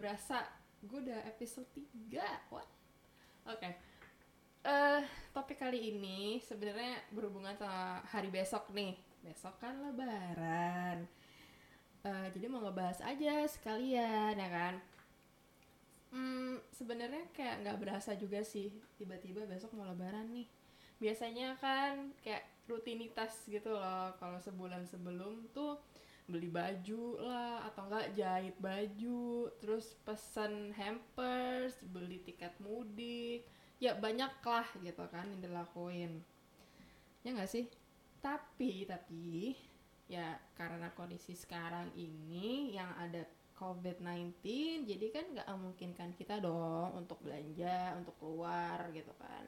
berasa gue udah episode 3 what oke okay. eh topik kali ini sebenarnya berhubungan sama hari besok nih besok kan lebaran Eh jadi mau ngebahas aja sekalian ya kan Hmm, sebenarnya kayak nggak berasa juga sih tiba-tiba besok mau lebaran nih. Biasanya kan kayak rutinitas gitu loh. Kalau sebulan sebelum tuh beli baju lah atau enggak jahit baju, terus pesan hampers, beli tiket mudik. Ya banyak lah gitu kan yang dilakuin. Ya nggak sih? Tapi tapi ya karena kondisi sekarang ini yang ada COVID-19 jadi kan nggak memungkinkan kita dong untuk belanja untuk keluar gitu kan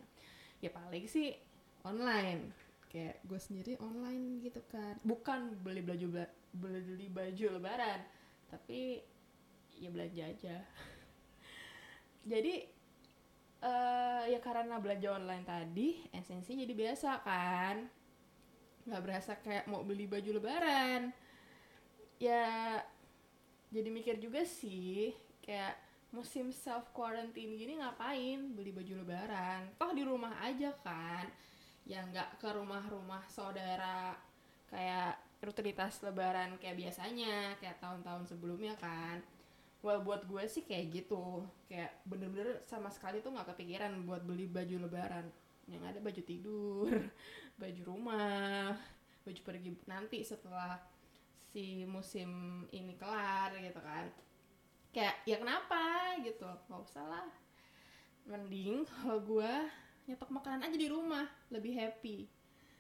ya paling sih online kayak gue sendiri online gitu kan. Bukan beli baju beli baju lebaran tapi ya belanja aja. Jadi uh, ya karena belanja online tadi esensi jadi biasa kan. Nggak berasa kayak mau beli baju lebaran. Ya jadi mikir juga sih kayak musim self quarantine gini ngapain beli baju lebaran? Toh di rumah aja kan ya nggak ke rumah-rumah saudara kayak rutinitas lebaran kayak biasanya kayak tahun-tahun sebelumnya kan. Well buat gue sih kayak gitu. Kayak bener-bener sama sekali tuh nggak kepikiran buat beli baju lebaran. Yang ada baju tidur baju rumah baju pergi nanti setelah si musim ini kelar gitu kan. Kayak ya kenapa? gitu. Nggak usah lah. Mending kalau gue nyetok makanan aja di rumah lebih happy.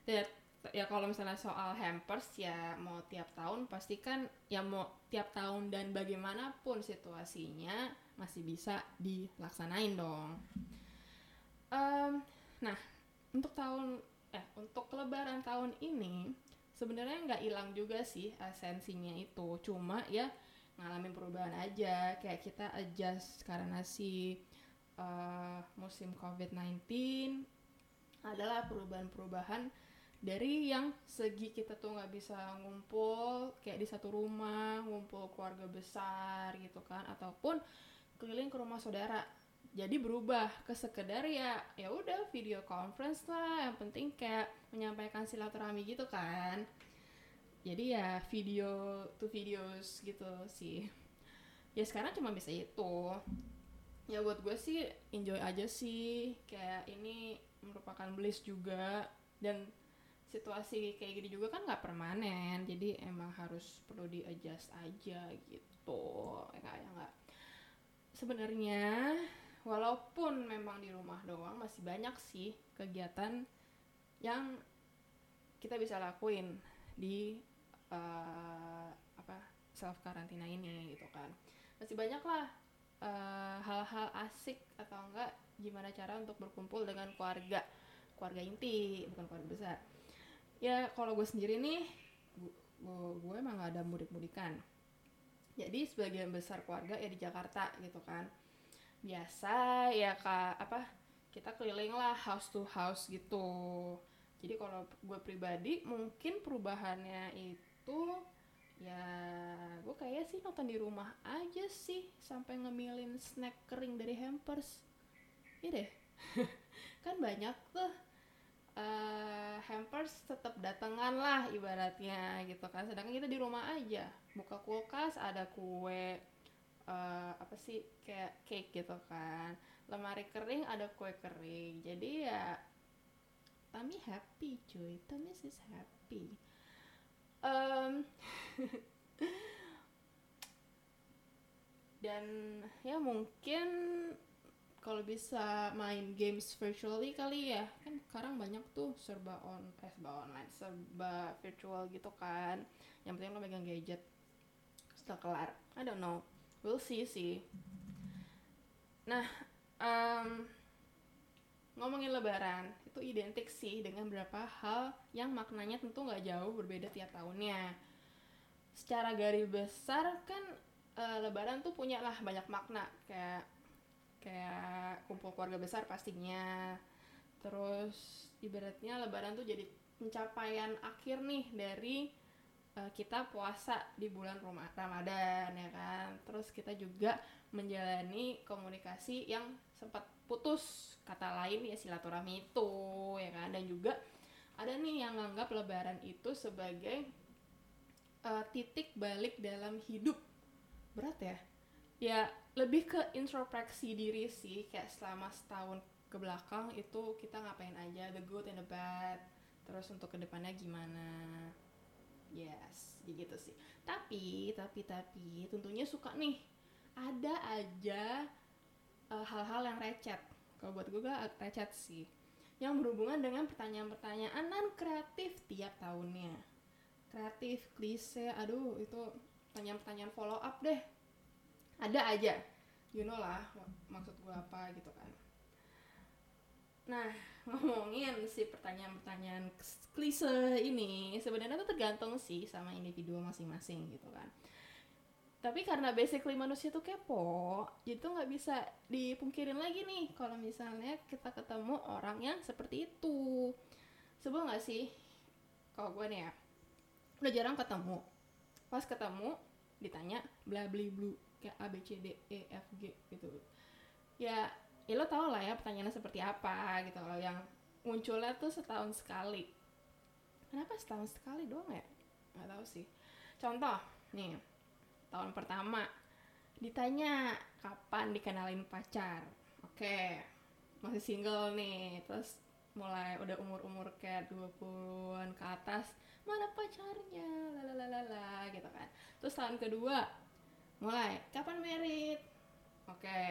Dan ya kalau misalnya soal hampers ya mau tiap tahun pasti kan ya mau tiap tahun dan bagaimanapun situasinya masih bisa dilaksanain dong. Um, nah untuk tahun eh untuk lebaran tahun ini sebenarnya nggak hilang juga sih esensinya itu. Cuma ya ngalamin perubahan aja kayak kita adjust karena si uh, musim COVID-19 adalah perubahan-perubahan dari yang segi kita tuh nggak bisa ngumpul kayak di satu rumah ngumpul keluarga besar gitu kan ataupun keliling ke rumah saudara. Jadi berubah ke sekedar ya ya udah video conference lah yang penting kayak menyampaikan silaturahmi gitu kan. Jadi ya video to videos gitu sih. Ya sekarang cuma bisa itu ya buat gue sih enjoy aja sih. Kayak ini merupakan bliss juga. Dan situasi kayak gini juga kan nggak permanen. Jadi emang harus perlu di adjust aja gitu. Kayak nggak sebenarnya walaupun memang di rumah doang masih banyak sih kegiatan yang kita bisa lakuin di uh, apa self karantina ini gitu kan. Masih banyak lah uh, hal-hal asik atau enggak gimana cara untuk berkumpul dengan keluarga keluarga inti bukan keluarga besar. Ya kalau gue sendiri nih gue, gue emang gak ada mudik-mudikan. Jadi sebagian besar keluarga ya di Jakarta gitu kan. Biasa ya kak apa kita keliling lah house to house gitu. Jadi kalau gue pribadi mungkin perubahannya itu ya gue kayak sih nonton di rumah aja sih sampai ngemilin snack kering dari hampers. Iya deh. Kan banyak tuh uh, hampers tetap datangan lah ibaratnya gitu kan. Sedangkan kita di rumah aja buka kulkas ada kue uh, apa sih kayak cake gitu kan. Lemari kering ada kue kering. Jadi ya Tami happy cuy. Tami is happy um, dan ya mungkin kalau bisa main games virtually kali ya. Kan sekarang banyak tuh serba on eh serba online serba virtual gitu kan. Yang penting lo megang gadget. Setelah kelar. I don't know. We'll see sih. Nah um, ngomongin lebaran itu identik sih dengan beberapa hal yang maknanya tentu nggak jauh berbeda tiap tahunnya. Secara garis besar kan uh, lebaran tuh punya lah banyak makna. Kayak kayak kumpul keluarga besar pastinya. Terus ibaratnya lebaran tuh jadi pencapaian akhir nih dari uh, kita puasa di bulan Ramadan ya kan? Terus kita juga menjalani komunikasi yang sempat putus kata lain ya silaturahmi itu ya kan? Dan juga ada nih yang nganggap lebaran itu sebagai uh, titik balik dalam hidup. Berat ya? Ya lebih ke introspeksi diri sih kayak selama setahun ke belakang itu kita ngapain aja the good and the bad. Terus untuk ke depannya gimana yes gitu sih. Tapi tapi tapi tentunya suka nih. Ada aja uh, hal-hal yang recet. Kalau buat gue gak recet sih. Yang berhubungan dengan pertanyaan-pertanyaan non kreatif tiap tahunnya. Kreatif klise aduh itu pertanyaan-pertanyaan follow up deh. Ada aja. You know lah maksud gue apa gitu kan Nah, ngomongin si pertanyaan-pertanyaan klise ini sebenarnya tuh tergantung sih sama individu masing-masing gitu kan. Tapi karena basically manusia tuh kepo, jadi tuh nggak bisa dipungkirin lagi nih kalau misalnya kita ketemu orang yang seperti itu. Sebel nggak sih? Kalau gue nih ya, udah jarang ketemu. Pas ketemu, ditanya bla bli blu kayak A B C D E F G gitu. Ya ya lo tau lah ya pertanyaannya seperti apa gitu loh yang munculnya tuh setahun sekali. Kenapa setahun sekali doang ya? Nggak tahu sih. Contoh nih tahun pertama ditanya kapan dikenalin pacar. Oke masih single nih terus mulai udah umur-umur kayak 20-an ke atas mana pacarnya? Lalalala gitu kan. Terus tahun kedua mulai kapan merit oke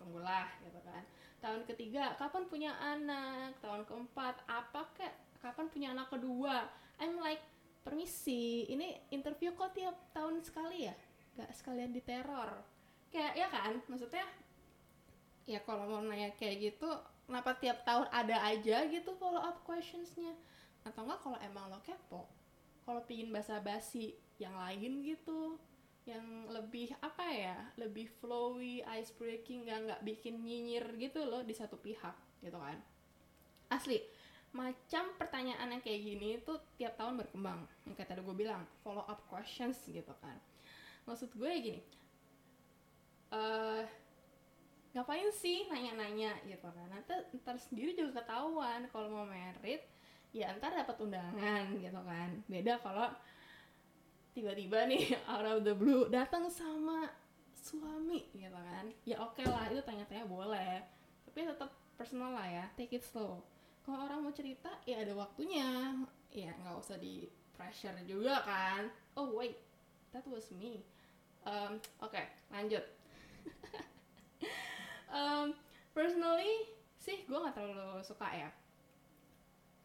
tunggulah gitu kan. Tahun ketiga kapan punya anak? Tahun keempat apa kek? Kapan punya anak kedua? I'm like permisi ini interview kok tiap tahun sekali ya? Gak sekalian diteror. Kayak ya kan? Maksudnya ya kalau mau nanya kayak gitu kenapa tiap tahun ada aja gitu follow up questionsnya? Atau enggak kalau emang lo kepo kalau pingin basa-basi yang lain gitu yang lebih apa ya lebih flowy ice breaking nggak nggak bikin nyinyir gitu loh di satu pihak gitu kan. Asli macam pertanyaan yang kayak gini itu tiap tahun berkembang yang kayak tadi gue bilang follow up questions gitu kan. Maksud gue gini uh, ngapain sih nanya-nanya gitu kan. Nanti ntar sendiri juga ketahuan kalau mau merit ya ntar dapat undangan gitu kan. Beda kalau tiba-tiba nih out of the blue datang sama suami gitu kan. Ya oke okay lah itu tanya-tanya boleh. Tapi tetap personal lah ya take it slow. Kalau orang mau cerita ya ada waktunya. Ya nggak usah di pressure juga kan. Oh wait that was me. Um, oke okay, lanjut. Um, personally sih gue nggak terlalu suka ya.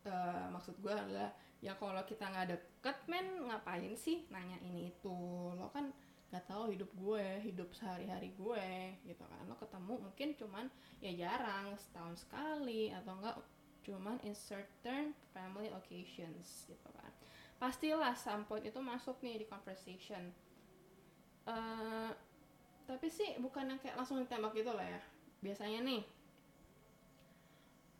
Uh, maksud gue adalah ya kalau kita nggak deket ngapain sih nanya ini itu? Lo kan nggak tahu hidup gue hidup sehari-hari gue gitu kan. Lo ketemu mungkin cuman ya jarang setahun sekali atau enggak cuman in certain family occasions gitu kan. Pastilah some point itu masuk nih di conversation. Uh, tapi sih bukan yang kayak langsung ditembak gitu lah ya. Biasanya nih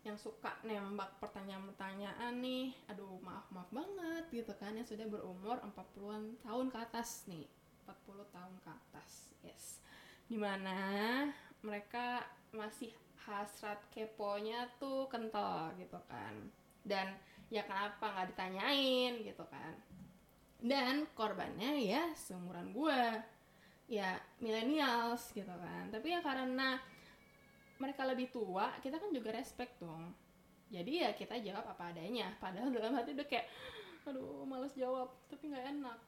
yang suka nembak pertanyaan-pertanyaan nih aduh maaf maaf banget gitu kan yang sudah berumur 40-an tahun ke atas nih 40 tahun ke atas yes. Di mana mereka masih hasrat keponya tuh kental gitu kan. Dan ya kenapa nggak ditanyain? gitu kan. Dan korbannya ya seumuran gue ya millennials gitu kan. Tapi ya karena mereka lebih tua kita kan juga respect dong. Jadi ya kita jawab apa adanya. Padahal dalam hati udah kayak aduh males jawab tapi nggak enak.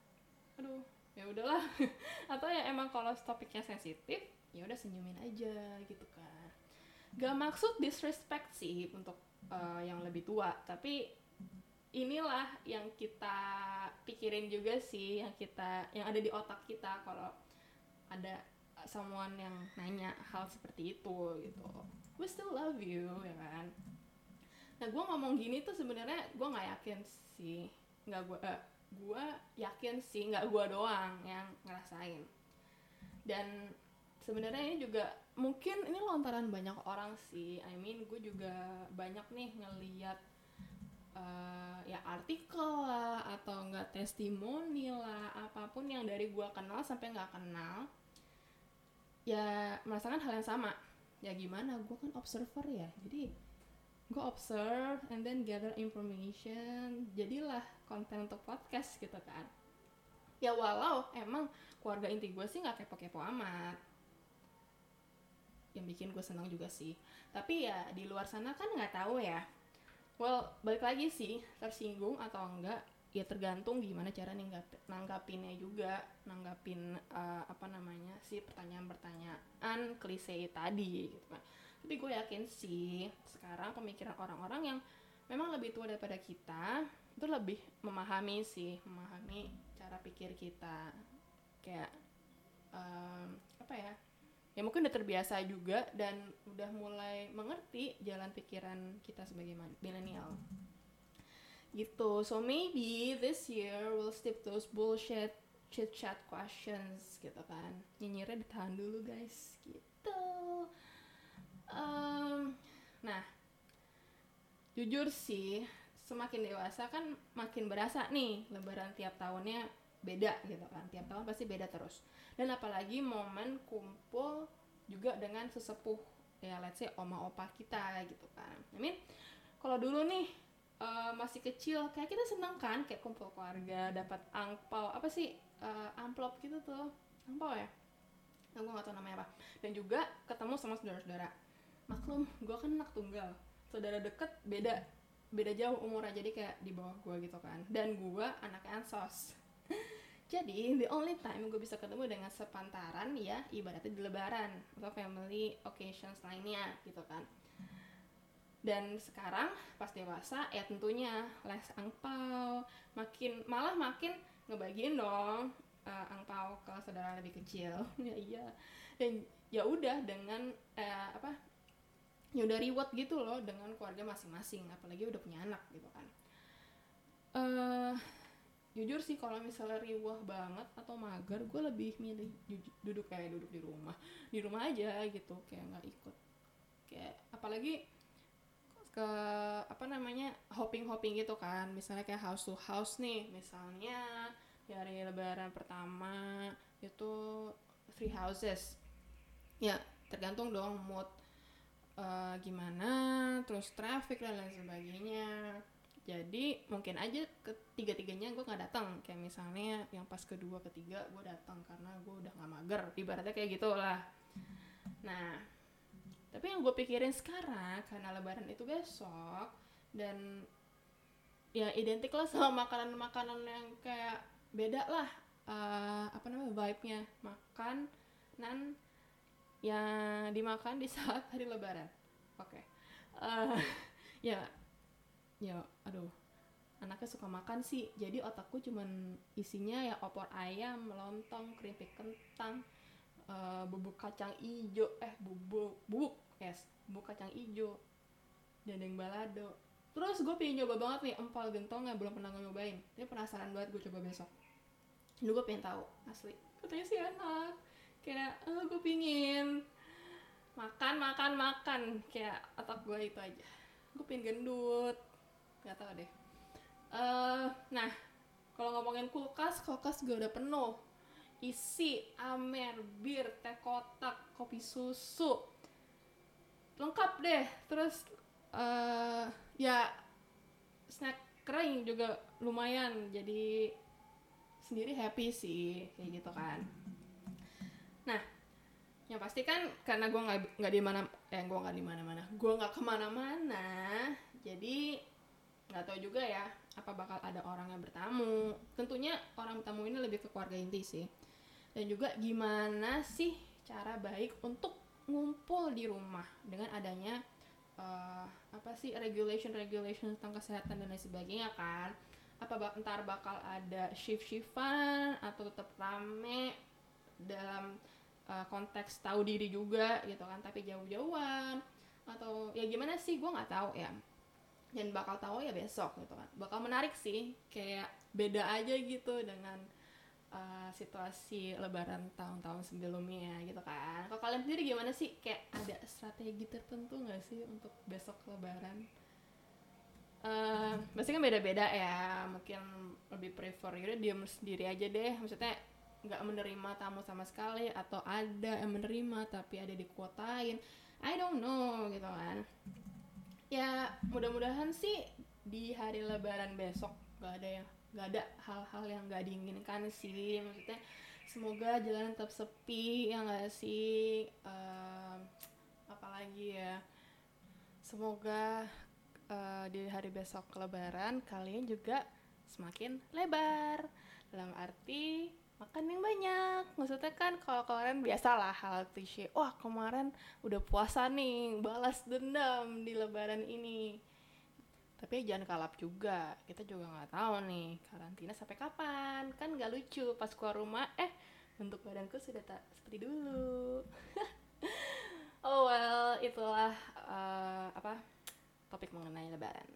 Aduh ya udahlah. Atau ya emang kalau topiknya sensitif ya udah senyumin aja gitu kan. Gak maksud disrespect sih untuk uh, yang lebih tua tapi inilah yang kita pikirin juga sih yang kita yang ada di otak kita kalau ada someone yang nanya hal seperti itu gitu. We still love you ya kan? Nah gue ngomong gini tuh sebenarnya gue nggak yakin sih. Nggak gue uh, gue yakin sih nggak gue doang yang ngerasain. Dan sebenarnya ini juga mungkin ini lontaran banyak orang sih. I mean gue juga banyak nih ngeliat uh, ya artikel lah atau enggak testimoni lah apa pun yang dari gue kenal sampai nggak kenal ya merasakan hal yang sama. Ya gimana gue kan observer ya. Jadi gue observe and then gather information. Jadilah konten untuk podcast gitu kan. Ya walau emang keluarga inti gue sih nggak kepo-kepo amat. Yang bikin gue senang juga sih. Tapi ya di luar sana kan nggak tahu ya. Well balik lagi sih tersinggung atau enggak ya tergantung gimana cara nanggap, nanggapinnya juga nanggapin uh, apa namanya sih pertanyaan-pertanyaan klise tadi gitu kan. Tapi gue yakin sih sekarang pemikiran orang-orang yang memang lebih tua daripada kita itu lebih memahami sih memahami cara pikir kita. Kayak um, apa ya ya mungkin udah terbiasa juga dan udah mulai mengerti jalan pikiran kita sebagai milenial gitu. So maybe this year we'll skip those bullshit chit chat questions gitu kan. Nyinyirnya ditahan dulu guys. Gitu. Um, nah jujur sih semakin dewasa kan makin berasa nih lebaran tiap tahunnya beda gitu kan. Tiap tahun pasti beda terus. Dan apalagi momen kumpul juga dengan sesepuh ya let's say oma opa kita gitu kan. I mean kalau dulu nih uh, masih kecil kayak kita seneng kan kayak kumpul keluarga dapat angpau apa sih uh, amplop gitu tuh. Angpau ya? Nah, gue gak tau namanya apa. Dan juga ketemu sama saudara-saudara. Maklum gue kan anak tunggal. Saudara deket beda beda jauh umurnya jadi kayak di bawah gue gitu kan. Dan gue anak ansos. Jadi the only time gue bisa ketemu dengan sepantaran ya ibaratnya di lebaran atau family occasions lainnya gitu kan dan sekarang pas dewasa ya tentunya les angpau makin malah makin ngebagiin dong uh, angpau ke saudara lebih kecil. Ya iya. Dan ya udah dengan uh, apa ya udah reward gitu loh dengan keluarga masing-masing apalagi udah punya anak gitu kan. Uh, jujur sih kalau misalnya riwah banget atau mager gue lebih milih duduk kayak duduk di rumah. Di rumah aja gitu kayak nggak ikut. Kayak apalagi ke apa namanya hopping hopping gitu kan. Misalnya kayak house to house nih misalnya dari lebaran pertama itu three houses. Ya tergantung dong mood uh, gimana terus traffic dan lain sebagainya. Jadi mungkin aja ketiga tiganya gue nggak datang. Kayak misalnya yang pas kedua ketiga gue datang karena gue udah nggak mager. Ibaratnya kayak gitulah. Nah tapi yang gue pikirin sekarang karena lebaran itu besok dan ya identik lah sama makanan-makanan yang kayak beda lah uh, apa namanya vibe-nya. Makan nan yang dimakan di saat hari lebaran. Oke. Okay. uh, eh, ya ya aduh anaknya suka makan sih. Jadi otakku cuman isinya ya opor ayam lontong keripik kentang uh, bubuk kacang ijo. Eh bubuk bubuk yes. Bubuk kacang ijo. Dendeng balado. Terus gue pengen nyoba banget nih empal gentong yang belum pernah nyobain. Dia penasaran banget gue coba besok. Lu gue pengen tahu asli. Katanya sih enak. Kayak oh, gue pingin makan makan makan. Kayak otak gue itu aja. Gue pengen gendut. Nggak tahu deh. Uh, nah kalau ngomongin kulkas kulkas gue udah penuh isi amer bir teh kotak kopi susu. Lengkap deh. Terus uh, ya snack kering juga lumayan. Jadi sendiri happy sih kayak gitu kan. Nah yang pasti kan karena gue nggak nggak di mana eh gue nggak di mana mana gue nggak ke mana-mana. Jadi nggak tahu juga ya apa bakal ada orang yang bertamu. Tentunya orang bertamu ini lebih ke keluarga inti sih dan juga gimana sih cara baik untuk ngumpul di rumah dengan adanya uh, apa sih regulation regulation tentang kesehatan dan lain sebagainya kan? Apa bak ntar bakal ada shift shiftan atau tetap rame dalam uh, konteks tahu diri juga gitu kan tapi jauh-jauhan? Atau ya gimana sih? Gue nggak tahu ya. Dan bakal tahu ya besok gitu kan. Bakal menarik sih kayak beda aja gitu dengan uh, situasi lebaran tahun-tahun sebelumnya gitu kan. Kalau kalian sendiri gimana sih? Kayak ada strategi tertentu nggak sih untuk besok lebaran? Uh, pasti kan beda-beda ya mungkin lebih prefer yaudah diam sendiri aja deh. Maksudnya nggak menerima tamu sama sekali atau ada yang menerima tapi ada dikuotain I don't know gitu kan. Ya mudah-mudahan sih di hari lebaran besok gak ada yang gak ada hal-hal yang gak diinginkan sih. Maksudnya semoga jalan tetap sepi ya gak sih? Uh, apalagi ya? Semoga uh, di hari besok lebaran kalian juga semakin lebar. Dalam arti makan yang banyak. Maksudnya kan kalau kemarin biasalah hal klise wah kemarin udah puasa nih balas dendam di lebaran ini tapi jangan kalap juga. Kita juga nggak tahu nih karantina sampai kapan? Kan nggak lucu pas keluar rumah eh bentuk badanku sudah tak seperti dulu. Oh well itulah uh, apa topik mengenai lebaran